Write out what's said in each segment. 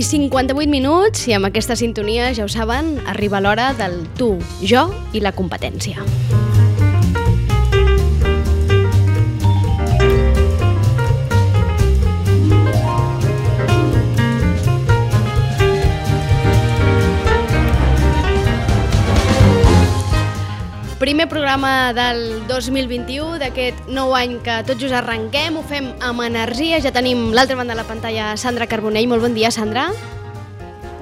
les 9 i 58 minuts i amb aquesta sintonia, ja ho saben, arriba l'hora del tu, jo i la competència. Primer programa del 2021, d'aquest nou any que tot just arrenquem, ho fem amb energia. Ja tenim l'altra banda de la pantalla Sandra Carbonell. Molt bon dia, Sandra.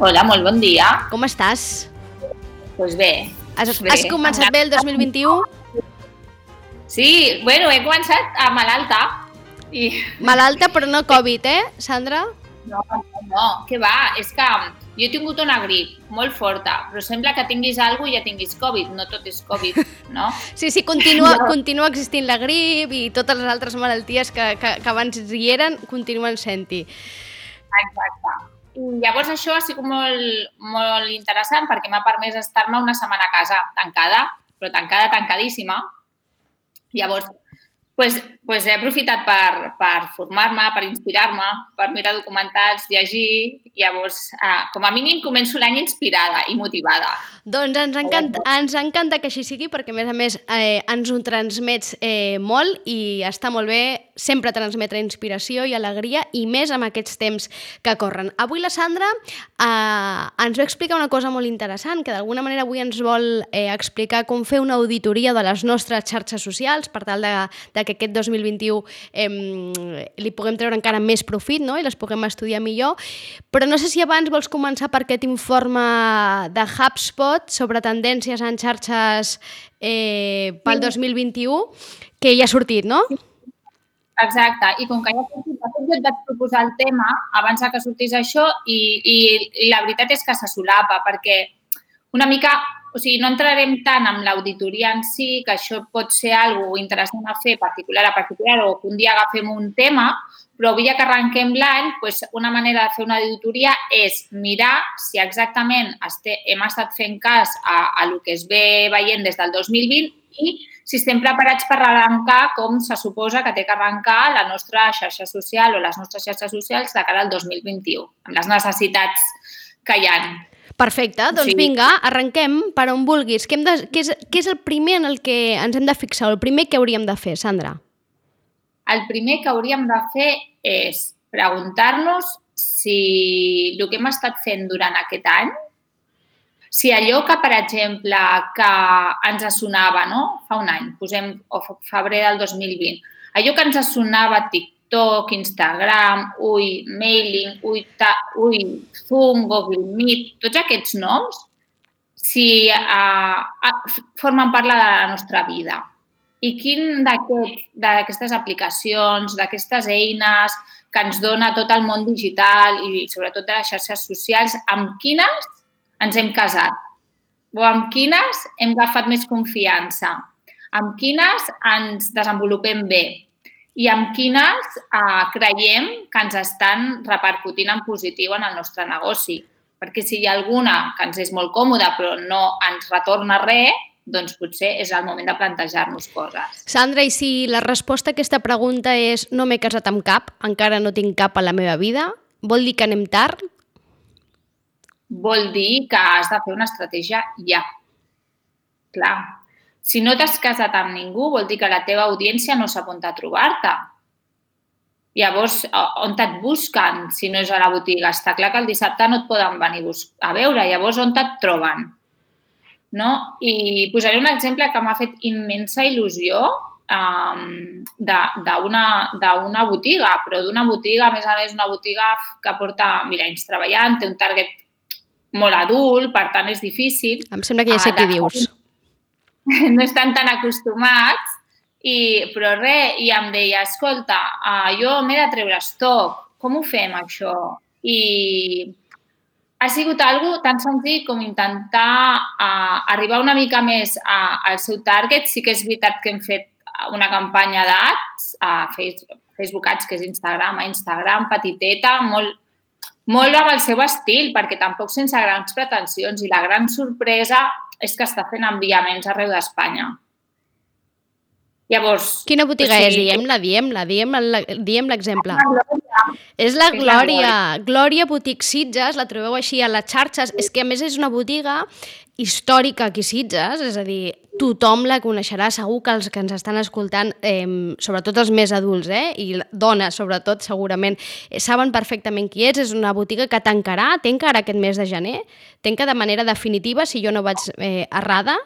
Hola, molt bon dia. Com estàs? Doncs pues bé. Has, bé. has començat bé el 2021? Sí, bueno, he començat a malalta. I... Malalta, però no Covid, eh, Sandra? No, no, no, que va, és que jo he tingut una grip molt forta, però sembla que tinguis alguna i ja tinguis Covid, no tot és Covid, no? Sí, sí, continua, no. continua existint la grip i totes les altres malalties que, que, que abans hi eren continuen sent-hi. Exacte. I llavors això ha sigut molt, molt interessant perquè m'ha permès estar-me una setmana a casa tancada, però tancada, tancadíssima. Llavors, pues, pues he aprofitat per, per formar-me, per inspirar-me, per mirar documentals, llegir, llavors, eh, com a mínim, començo l'any inspirada i motivada. Doncs ens encanta, ens encanta que així sigui, perquè a més a més eh, ens ho transmets eh, molt i està molt bé sempre transmetre inspiració i alegria i més amb aquests temps que corren. Avui la Sandra eh, ens va explicar una cosa molt interessant, que d'alguna manera avui ens vol eh, explicar com fer una auditoria de les nostres xarxes socials per tal de, de que aquest 2021 eh, li puguem treure encara més profit no? i les puguem estudiar millor. Però no sé si abans vols començar per aquest informe de HubSpot sobre tendències en xarxes eh, pel 2021, que ja ha sortit, no? Exacte, i com que ja sortit, jo et vaig proposar el tema abans que sortís això i, i, i la veritat és que se solapa perquè una mica o sigui, no entrarem tant en l'auditoria en si, que això pot ser algo interessant a fer particular a particular o que un dia agafem un tema, però avui ja que arrenquem l'any, doncs una manera de fer una auditoria és mirar si exactament este, hem estat fent cas a, a el que es ve veient des del 2020 i si estem preparats per arrencar com se suposa que té que arrencar la nostra xarxa social o les nostres xarxes socials de cara al 2021, amb les necessitats que hi ha. Perfecte, doncs sí. vinga, arrenquem per on vulguis. Què, de, què, és, què és el primer en el que ens hem de fixar, el primer que hauríem de fer, Sandra? El primer que hauríem de fer és preguntar-nos si el que hem estat fent durant aquest any, si allò que, per exemple, que ens sonava no? fa un any, posem o febrer del 2020, allò que ens sonava TikTok, Instagram, ui, Mailing, ui, ta, ui Zoom, Google Meet, tots aquests noms, si uh, formen part de la nostra vida. I quin d'aquestes aplicacions, d'aquestes eines que ens dona tot el món digital i sobretot de les xarxes socials, amb quines ens hem casat? O amb quines hem agafat més confiança? Amb quines ens desenvolupem bé? i amb quines eh, creiem que ens estan repercutint en positiu en el nostre negoci. Perquè si hi ha alguna que ens és molt còmoda però no ens retorna res, doncs potser és el moment de plantejar-nos coses. Sandra, i si la resposta a aquesta pregunta és no m'he casat amb cap, encara no tinc cap a la meva vida, vol dir que anem tard? Vol dir que has de fer una estratègia ja. Clar, si no t'has casat amb ningú, vol dir que la teva audiència no s'apunta a trobar-te. Llavors, on et busquen si no és a la botiga? Està clar que el dissabte no et poden venir a veure. Llavors, on et troben? No? I posaré un exemple que m'ha fet immensa il·lusió um, d'una botiga, però d'una botiga, a més a més, una botiga que porta mira, anys treballant, té un target molt adult, per tant és difícil. Em sembla que ja sé què dius. no estan tan acostumats, i, però res, i em deia, escolta, uh, jo m'he de treure estoc, com ho fem això? I ha sigut algo tan senzill com intentar uh, arribar una mica més a, al seu target. Sí que és veritat que hem fet una campanya d'ads a Facebook, Facebook Ads, que és Instagram, a Instagram, petiteta, molt, molt amb el seu estil, perquè tampoc sense grans pretensions. I la gran sorpresa és que està fent enviaments arreu d'Espanya. Llavors... Quina botiga o sigui, és? Diem-la, diem-la, diem-la, diem l'exemple. És la Glòria. Glòria Botic Sitges, la trobeu així a les xarxes. És que, a més, és una botiga històrica aquí Sitges, és a dir, tothom la coneixerà, segur que els que ens estan escoltant, eh, sobretot els més adults, eh, i dones sobretot, segurament, eh, saben perfectament qui és, és una botiga que tancarà, tancarà aquest mes de gener, tanca de manera definitiva, si jo no vaig eh, errada.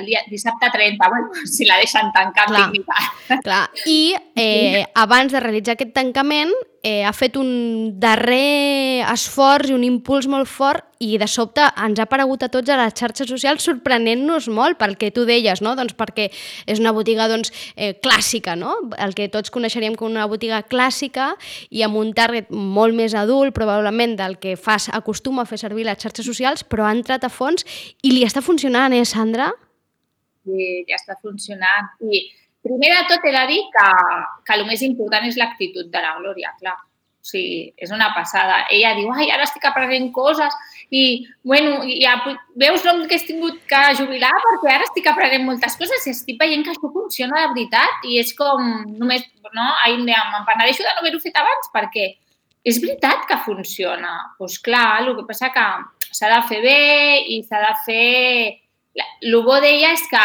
El dia dissabte 30, bueno, si la deixen tancar clar, dignitat. Clar, i eh, abans de realitzar aquest tancament eh, ha fet un darrer esforç i un impuls molt fort i de sobte ens ha aparegut a tots a les xarxes socials sorprenent-nos molt perquè tu deies, no? Doncs perquè és una botiga doncs, eh, clàssica, no? el que tots coneixeríem com una botiga clàssica i amb un target molt més adult probablement del que fas, acostuma a fer servir les xarxes socials, però ha entrat a fons i li està funcionant, eh, Sandra? I ja està funcionant. I primer de tot he de dir que, que el més important és l'actitud de la Glòria, clar. O sigui, és una passada. Ella diu, ai, ara estic aprenent coses i, bueno, ja veus el que he tingut que jubilar perquè ara estic aprenent moltes coses i estic veient que això funciona de veritat i és com només, no? Ai, me'n penedeixo de no haver-ho fet abans perquè és veritat que funciona. Doncs pues clar, el que passa que s'ha de fer bé i s'ha de fer el bo d'ella és que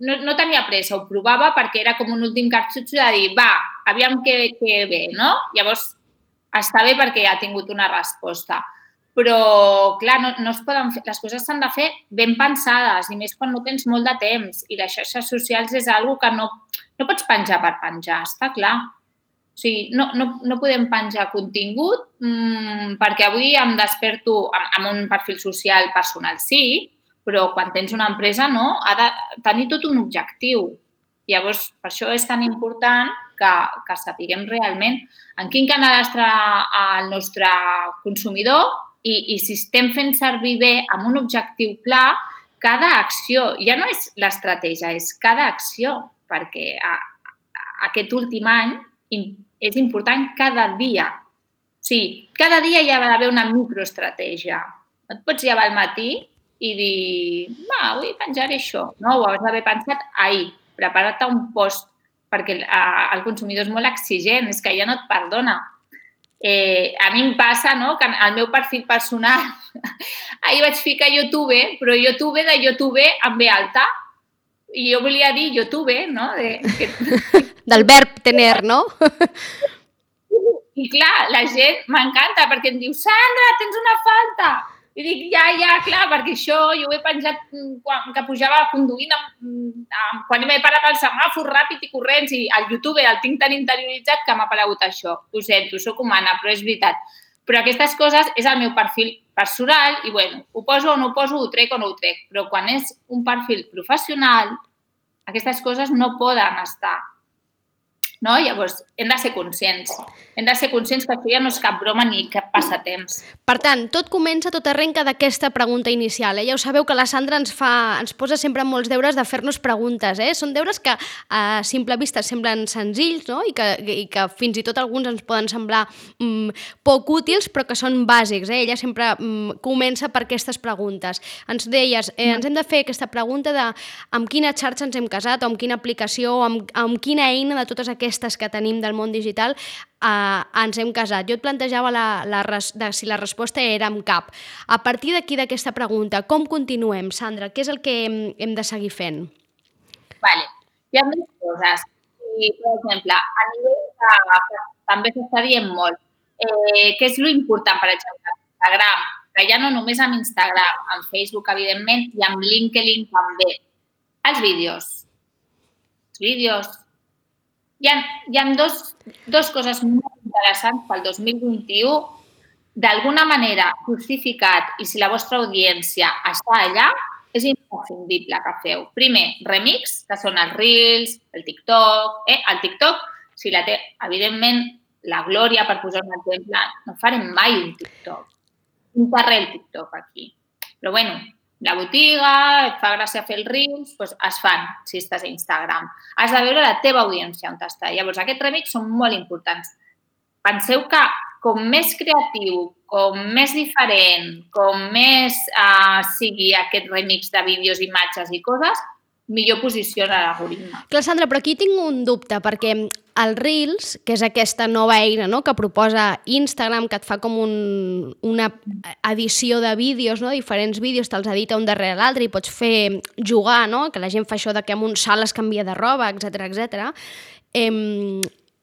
no, no tenia pressa, ho provava perquè era com un últim cartutxo de dir, va, aviam què, què ve, no? Llavors, està bé perquè ja ha tingut una resposta. Però, clar, no, no es poden fer, les coses s'han de fer ben pensades, i més quan no tens molt de temps. I les xarxes socials és algo que no, no pots penjar per penjar, està clar. O sigui, no, no, no podem penjar contingut mmm, perquè avui em desperto amb, amb un perfil social personal, sí, però quan tens una empresa no, ha de tenir tot un objectiu. Llavors, per això és tan important que, que sapiguem realment en quin canal està el nostre consumidor i, i si estem fent servir bé amb un objectiu clar, cada acció, ja no és l'estratègia, és cada acció, perquè a, a, aquest últim any és important cada dia. O sigui, cada dia hi ha d'haver una microestratègia. No et pots llevar al matí i dir, va, avui penjaré això. No, ho has d'haver pensat ahir. Prepara't un post, perquè el consumidor és molt exigent, és que ja no et perdona. Eh, a mi em passa no, que el meu perfil personal, ahir vaig ficar YouTube, però YouTube de YouTube amb B alta, i jo volia dir YouTube, no? De, que... Del verb tener, no? I clar, la gent m'encanta perquè em diu, Sandra, tens una falta i dic, ja, ja, clar, perquè això jo ho he penjat mm, quan, que pujava conduint, amb, mm, amb, quan m'he parat al semàfor ràpid i corrents i al YouTube el tinc tan interioritzat que m'ha aparegut això. Ho sento, sóc humana, però és veritat. Però aquestes coses és el meu perfil personal i, bueno, ho poso o no ho poso, ho trec o no ho trec. Però quan és un perfil professional, aquestes coses no poden estar no? Llavors, hem de ser conscients. Hem de ser conscients que això ja no és cap broma ni cap passatemps. Per tant, tot comença, tot arrenca d'aquesta pregunta inicial. Eh? Ja ho sabeu que la Sandra ens, fa, ens posa sempre molts deures de fer-nos preguntes. Eh? Són deures que a simple vista semblen senzills no? I, que, i que fins i tot alguns ens poden semblar mm, poc útils, però que són bàsics. Eh? Ella sempre mm, comença per aquestes preguntes. Ens deies, eh, ens hem de fer aquesta pregunta de amb quina xarxa ens hem casat, o amb quina aplicació, o amb, amb quina eina de totes aquestes que tenim del món digital eh, ens hem casat. Jo et plantejava la, la res, de, si la resposta era amb cap. A partir d'aquí, d'aquesta pregunta, com continuem, Sandra? Què és el que hem, hem de seguir fent? Vale. Hi ha més coses. I, per exemple, a nivell de, també s'està dient molt, eh, què és important, per exemple, Instagram, que ja no només amb Instagram, amb Facebook, evidentment, i amb LinkedIn també. Els vídeos. Els vídeos hi ha, hi ha dos, dos coses molt interessants pel 2021. D'alguna manera justificat i si la vostra audiència està allà, és imprescindible que feu. Primer, remix, que són els Reels, el TikTok. Eh? El TikTok, si la té, evidentment, la Glòria, per posar un exemple, no farem mai un TikTok. Un carrer el TikTok aquí. Però bueno, la botiga, et fa gràcia fer els reels, doncs es fan si estàs a Instagram. Has de veure la teva audiència on està. Llavors, aquests remix són molt importants. Penseu que com més creatiu, com més diferent, com més uh, sigui aquest remix de vídeos, imatges i coses, millor posiciona l'algoritme. Clar, Sandra, però aquí tinc un dubte, perquè el Reels, que és aquesta nova eina no?, que proposa Instagram, que et fa com un, una edició de vídeos, no? diferents vídeos, te'ls edita un darrere l'altre i pots fer jugar, no? que la gent fa això de que amb un salt es canvia de roba, etc etc. Eh,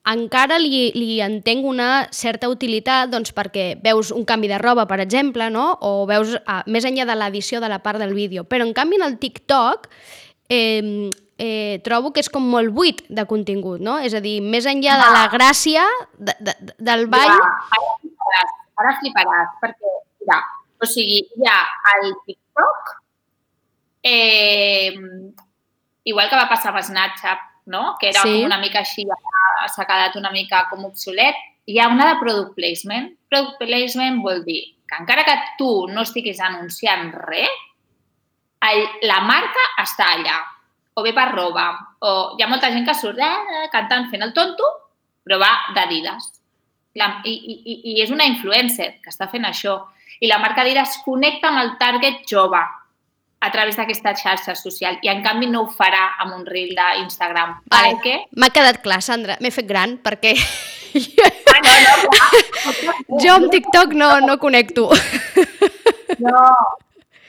encara li, li entenc una certa utilitat doncs, perquè veus un canvi de roba, per exemple, no? o veus uh, més enllà de l'edició de la part del vídeo. Però, en canvi, en el TikTok eh, eh, trobo que és com molt buit de contingut, no? És a dir, més enllà de la gràcia de, de, del ball... Ja, ara fliparàs, ara fliparàs, perquè, mira, o sigui, hi ha el TikTok, eh, igual que va passar amb Snapchat, no? que era sí. com una mica així, s'ha quedat una mica com obsolet, hi ha una de product placement. Product placement vol dir que encara que tu no estiguis anunciant res, la marca està allà, o bé per roba, o hi ha molta gent que surt eh, cantant fent el tonto, però va d'Adidas. I, i, I és una influencer que està fent això. I la marca d'Adidas connecta amb el target jove, a través d'aquesta xarxa social i en canvi no ho farà amb un reel d'Instagram. Vale. Perquè... M'ha quedat clar, Sandra. M'he fet gran perquè... Ah, no, no, jo amb TikTok no, no connecto. No,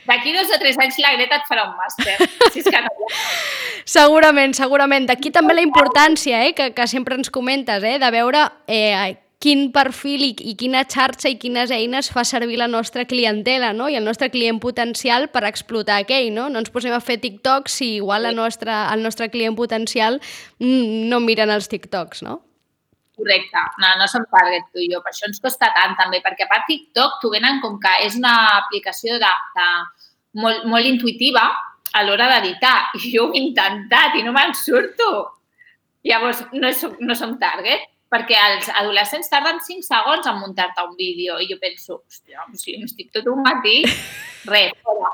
D'aquí dos o tres anys la Greta et farà un màster. Si és que no. segurament, segurament. D'aquí també la importància eh, que, que sempre ens comentes, eh, de veure eh, quin perfil i, i quina xarxa i quines eines fa servir la nostra clientela no? i el nostre client potencial per explotar aquell. No, no ens posem a fer TikToks si igual la nostra, el nostre client potencial mm, no miren els TikToks, no? Correcte, no, no som target tu i jo, per això ens costa tant també, perquè a part TikTok t'ho venen com que és una aplicació de, de molt, molt intuitiva a l'hora d'editar i jo ho he intentat i no me'n surto. Llavors, no, som, no som target perquè els adolescents tarden 5 segons en muntar-te un vídeo i jo penso, hòstia, si estic tot un matí, res, fora.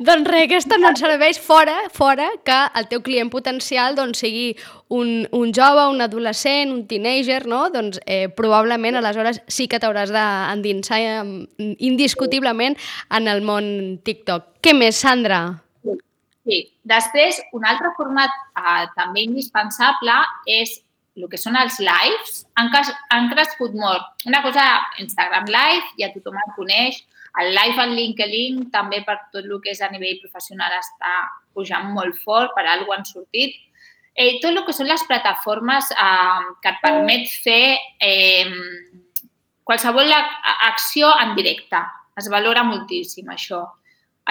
doncs res, aquesta no et serveix fora, fora que el teu client potencial doncs, sigui un, un jove, un adolescent, un teenager, no? doncs eh, probablement aleshores sí que t'hauràs d'endinsar indiscutiblement en el món TikTok. Què més, Sandra? Sí. Després, un altre format eh, també indispensable és el que són els lives han, han crescut molt. Una cosa, Instagram Live, ja tothom el coneix, el live en LinkedIn també per tot el que és a nivell professional està pujant molt fort, per alguna han sortit. Eh, tot el que són les plataformes eh, que et permet fer eh, qualsevol acció en directe. Es valora moltíssim això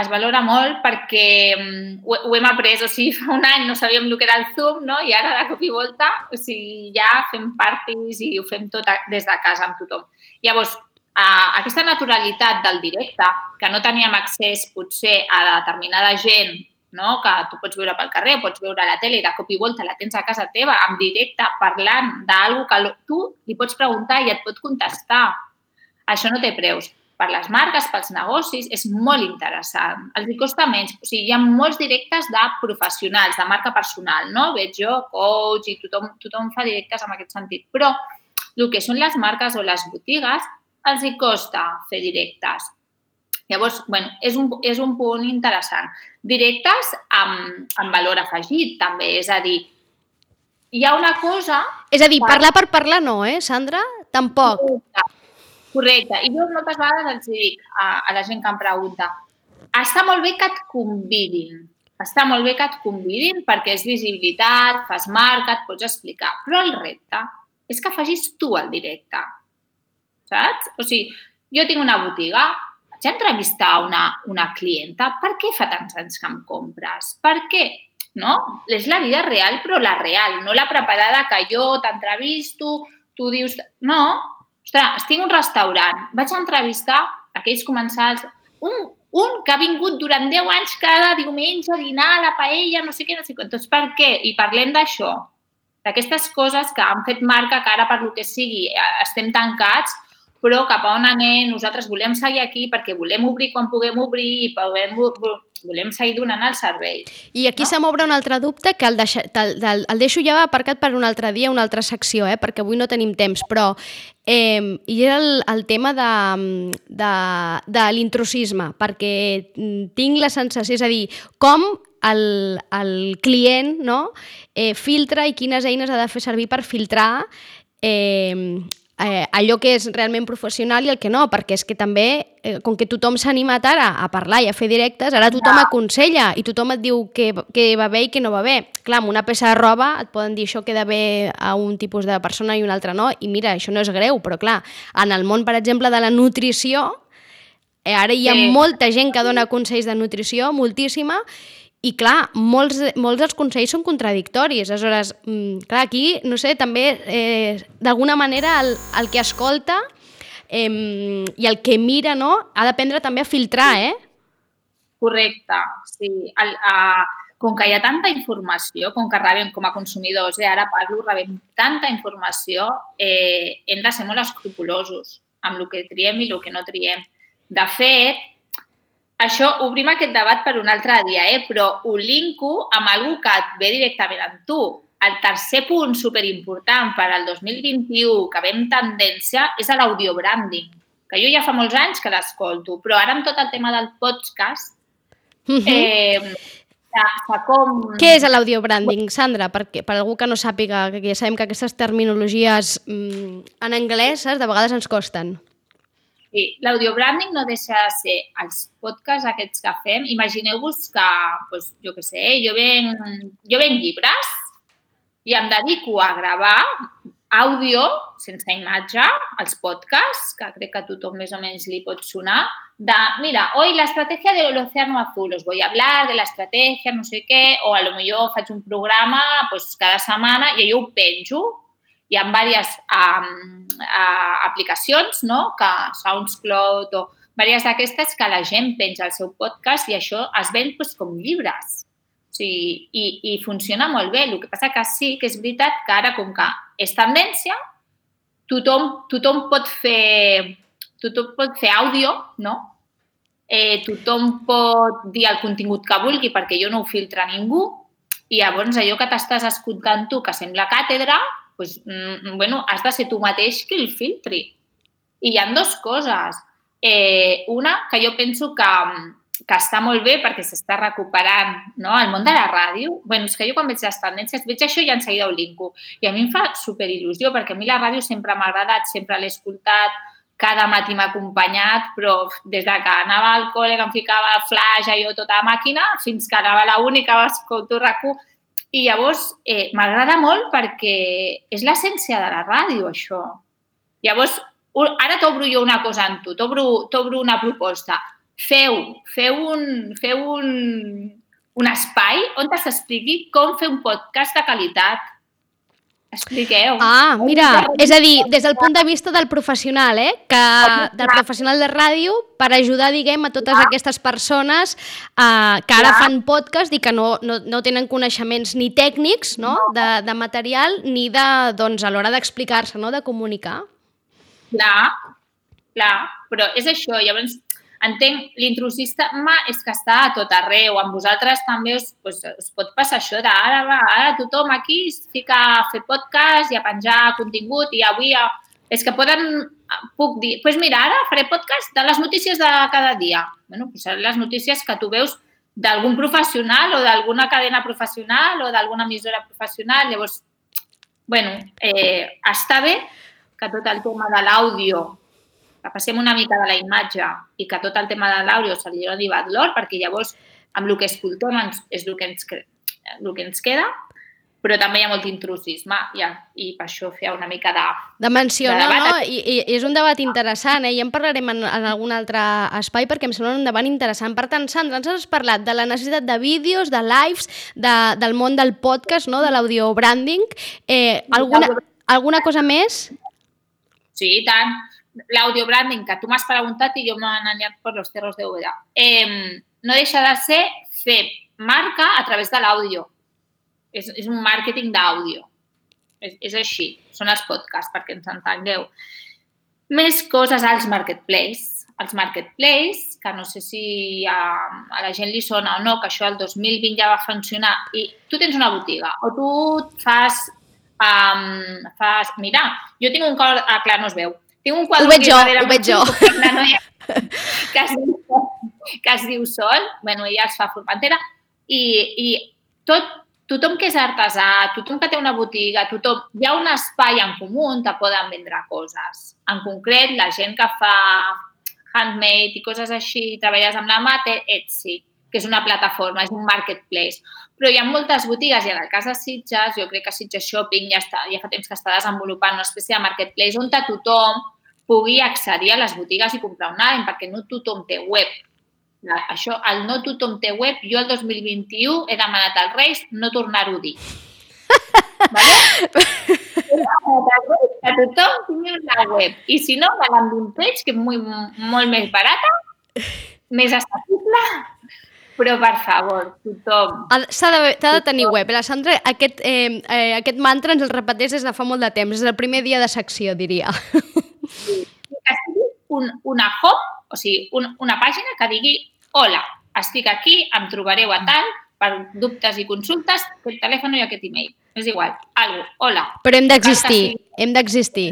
es valora molt perquè um, ho, ho hem après, o sigui, fa un any no sabíem el que era el Zoom, no? i ara de cop i volta o sigui, ja fem parties i ho fem tot a, des de casa amb tothom. Llavors, uh, aquesta naturalitat del directe, que no teníem accés potser a determinada gent no? que tu pots veure pel carrer, pots veure a la tele i de cop i volta la tens a casa teva, en directe, parlant d'algú que tu li pots preguntar i et pot contestar. Això no té preus per les marques, pels negocis, és molt interessant. Els hi costa menys. O sigui, hi ha molts directes de professionals, de marca personal, no? Veig jo, coach, i tothom, tothom fa directes en aquest sentit. Però el que són les marques o les botigues, els hi costa fer directes. Llavors, bueno, és un, és un punt interessant. Directes amb, amb valor afegit, també. És a dir, hi ha una cosa... És a dir, parlar per parlar no, eh, Sandra? Tampoc. Correcte. I jo moltes vegades els dic a, a la gent que em pregunta està molt bé que et convidin, està molt bé que et convidin perquè és visibilitat, fas marca, et pots explicar, però el repte és que facis tu el directe, saps? O sigui, jo tinc una botiga, vaig entrevistar una, una clienta, per què fa tants anys que em compres? Per què? No? És la vida real, però la real, no la preparada que jo t'entrevisto, tu dius... No, ostres, tinc un restaurant, vaig entrevistar aquells comensals, un, un que ha vingut durant 10 anys cada diumenge a dinar a la paella, no sé què, no sé què. Doncs per què? I parlem d'això, d'aquestes coses que han fet marca que ara per lo que sigui eh, estem tancats, però cap a on anem, nosaltres volem seguir aquí perquè volem obrir quan puguem obrir i podem, volem seguir donant el servei. I aquí no? se m'obre un altre dubte que el, deixa, el, el, el deixo ja aparcat per un altre dia, una altra secció, eh, perquè avui no tenim temps, però eh, i era el, el tema de, de, de l'intrusisme, perquè tinc la sensació, és a dir, com el, el client no? eh, filtra i quines eines ha de fer servir per filtrar eh, eh, allò que és realment professional i el que no, perquè és que també, eh, com que tothom s'ha animat ara a parlar i a fer directes, ara tothom ja. aconsella i tothom et diu que, que va bé i que no va bé. Clar, amb una peça de roba et poden dir això queda bé a un tipus de persona i un altre no, i mira, això no és greu, però clar, en el món, per exemple, de la nutrició, eh, ara hi ha sí. molta gent que dona consells de nutrició, moltíssima, i clar, molts, molts dels consells són contradictoris. Aleshores, mm, clar, aquí, no sé, també eh, d'alguna manera el, el que escolta eh, i el que mira, no?, ha d'aprendre també a filtrar, eh? Correcte, sí. El, uh, com que hi ha tanta informació, com que rebem com a consumidors, eh, ara parlo, rebem tanta informació, eh, hem de ser molt escrupulosos amb el que triem i el que no triem. De fet, això, obrim aquest debat per un altre dia, eh? però ho linko amb algú que et ve directament amb tu. El tercer punt superimportant per al 2021 que veiem tendència és l'audio branding, que jo ja fa molts anys que l'escolto, però ara amb tot el tema del podcast, uh -huh. eh, com... Què és l'audio branding, Sandra? Perquè, per algú que no sàpiga, que ja sabem que aquestes terminologies mm, en anglès de vegades ens costen. Sí, l'audiobranding no deixa de ser els podcasts aquests que fem. Imagineu-vos que, doncs, jo què sé, jo venc, jo venc llibres i em dedico a gravar àudio, sense imatge, els podcasts, que crec que a tothom més o menys li pot sonar, de, mira, hoy la estrategia del océano azul, os voy a hablar de la estrategia, no sé què, o a lo millor faig un programa pues, cada setmana i jo ho penjo hi ha diverses um, uh, aplicacions, no?, que SoundCloud o diverses d'aquestes que la gent penja al seu podcast i això es ven pues, com llibres. O sigui, i, I funciona molt bé. El que passa que sí que és veritat que ara, com que és tendència, tothom, tothom pot fer tothom pot fer àudio, no? Eh, tothom pot dir el contingut que vulgui perquè jo no ho filtra ningú i llavors allò que t'estàs escoltant tu, que sembla càtedra, pues, mm, bueno, has de ser tu mateix qui el filtri. I hi ha dues coses. Eh, una, que jo penso que, que està molt bé perquè s'està recuperant no? el món de la ràdio. bueno, és que jo quan veig les tendències, veig això i en seguida ho linko. I a mi em fa superil·lusió perquè a mi la ràdio sempre m'ha agradat, sempre l'he escoltat, cada matí m'ha acompanyat, però des de que anava al col·le, que em ficava flash, allò, tota màquina, fins que anava la única, escolto RAC1, i llavors eh, m'agrada molt perquè és l'essència de la ràdio, això. Llavors, ara t'obro jo una cosa amb tu, t'obro una proposta. Feu, feu un, feu un, un espai on s'expliqui com fer un podcast de qualitat Expliqueu. Ah, mira, és a dir, des del punt de vista del professional, eh? que del professional de ràdio, per ajudar, diguem, a totes aquestes persones eh, que ara fan podcast i que no, no, no tenen coneixements ni tècnics no? De, de material ni de, doncs, a l'hora d'explicar-se, no? de comunicar. Clar, clar, però és això. Llavors, entenc, l'intrusista és que està a tot arreu. Amb vosaltres també us, pues, us pot passar això d'ara, va, ara tothom aquí es fica a fer podcast i a penjar contingut i avui a... és que poden, puc dir, doncs pues mira, ara faré podcast de les notícies de cada dia. bueno, pues les notícies que tu veus d'algun professional o d'alguna cadena professional o d'alguna emissora professional. Llavors, bueno, eh, està bé que tot el tema de l'àudio passem una mica de la imatge i que tot el tema de l'àudio se li doni valor, perquè llavors amb el que escoltem és el que ens, el que ens queda, però també hi ha molt intrusisme ja, i per això feia una mica de, de menció, de debat. no? I, I és un debat interessant, eh? i en parlarem en, en algun altre espai perquè em sembla un debat interessant. Per tant, Sandra, ens has parlat de la necessitat de vídeos, de lives, de, del món del podcast, no? de l'audio branding. Eh, alguna, alguna cosa més? Sí, tant l'audio branding que tu m'has preguntat i jo m'he anat per los cerros de Úbeda. Eh, no deixa de ser fer marca a través de l'àudio. És, és un màrqueting d'àudio. És, és així. Són els podcasts, perquè ens entengueu. Més coses als marketplace. Els marketplace, que no sé si a, a la gent li sona o no, que això el 2020 ja va funcionar, i tu tens una botiga o tu fas Um, fas, mira, jo tinc un cor, ah, clar, no es veu, tinc un quadre ho veig jo, ho veig jo. que es, diu, que es diu Sol, bueno, ella es fa Formentera, i, i tot, tothom que és artesà, tothom que té una botiga, tothom, hi ha un espai en comú on te poden vendre coses. En concret, la gent que fa handmade i coses així, treballes amb la mà, té Etsy, que és una plataforma, és un marketplace. Però hi ha moltes botigues, i en el cas de Sitges, jo crec que Sitges Shopping ja, està, ja fa temps que està desenvolupant una espècie de marketplace on tothom pugui accedir a les botigues i comprar online, perquè no tothom té web. Això, el no tothom té web, jo el 2021 he demanat als Reis no tornar-ho a dir. vale? que tothom tingui una web. I si no, l'han page, que és molt, molt més barata, més assequible, però, per favor, tothom... S'ha de, de tenir web. La Sandra, aquest, eh, eh, aquest mantra ens el repeteix des de fa molt de temps. És el primer dia de secció, diria. Que sigui un, una home, o sigui, un, una pàgina que digui hola, estic aquí, em trobareu a tal, per dubtes i consultes, aquest telèfon i aquest e-mail. És igual, algo, hola. Però hem d'existir, hem d'existir.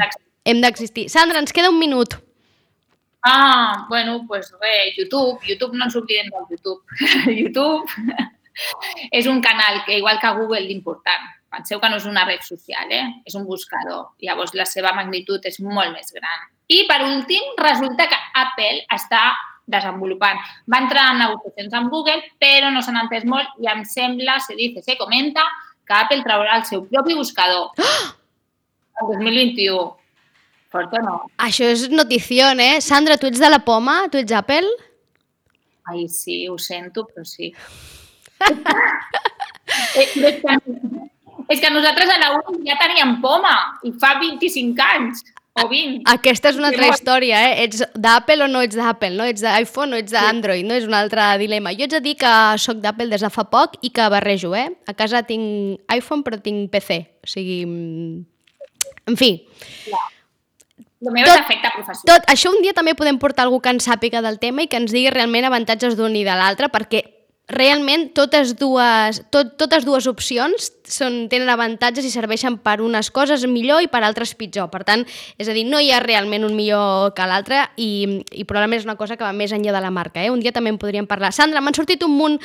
Hem d'existir. Sandra, ens queda un minut. Ah, bueno, pues bé, YouTube. YouTube, no ens oblidem del YouTube. YouTube és un canal que, igual que Google, d'important. Penseu que no és una red social, eh? és un buscador. Llavors, la seva magnitud és molt més gran. I, per últim, resulta que Apple està desenvolupant. Va entrar en negociacions amb Google, però no s'han entès molt i em sembla, se dice, se comenta, que Apple traurà el seu propi buscador el 2021. Fort o no? Això és notició, eh? Sandra, tu ets de la poma? Tu ets Apple? Ai, sí, ho sento, però sí. que, és que nosaltres a la UI ja teníem poma i fa 25 anys o 20. Aquesta és una altra història, eh? Ets d'Apple o no ets d'Apple, no? Ets d'iPhone o ets d'Android, no? És un altre dilema. Jo ets a dir que sóc d'Apple des de fa poc i que barrejo, eh? A casa tinc iPhone però tinc PC, o sigui... Mm, en fi. Clar. El meu tot, és efecte professional. Tot, això un dia també podem portar algú que en sàpiga del tema i que ens digui realment avantatges d'un i de l'altre, perquè realment totes dues, tot, totes dues opcions són, tenen avantatges i serveixen per unes coses millor i per altres pitjor. Per tant, és a dir, no hi ha realment un millor que l'altre i, i probablement és una cosa que va més enllà de la marca. Eh? Un dia també en podríem parlar. Sandra, m'han sortit un munt,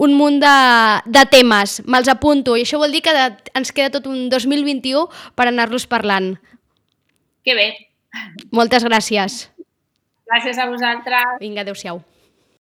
un munt de, de temes, me'ls apunto, i això vol dir que de, ens queda tot un 2021 per anar-los parlant. Que bé, moltes gràcies. Gràcies a vosaltres. Vinga, adeu-siau.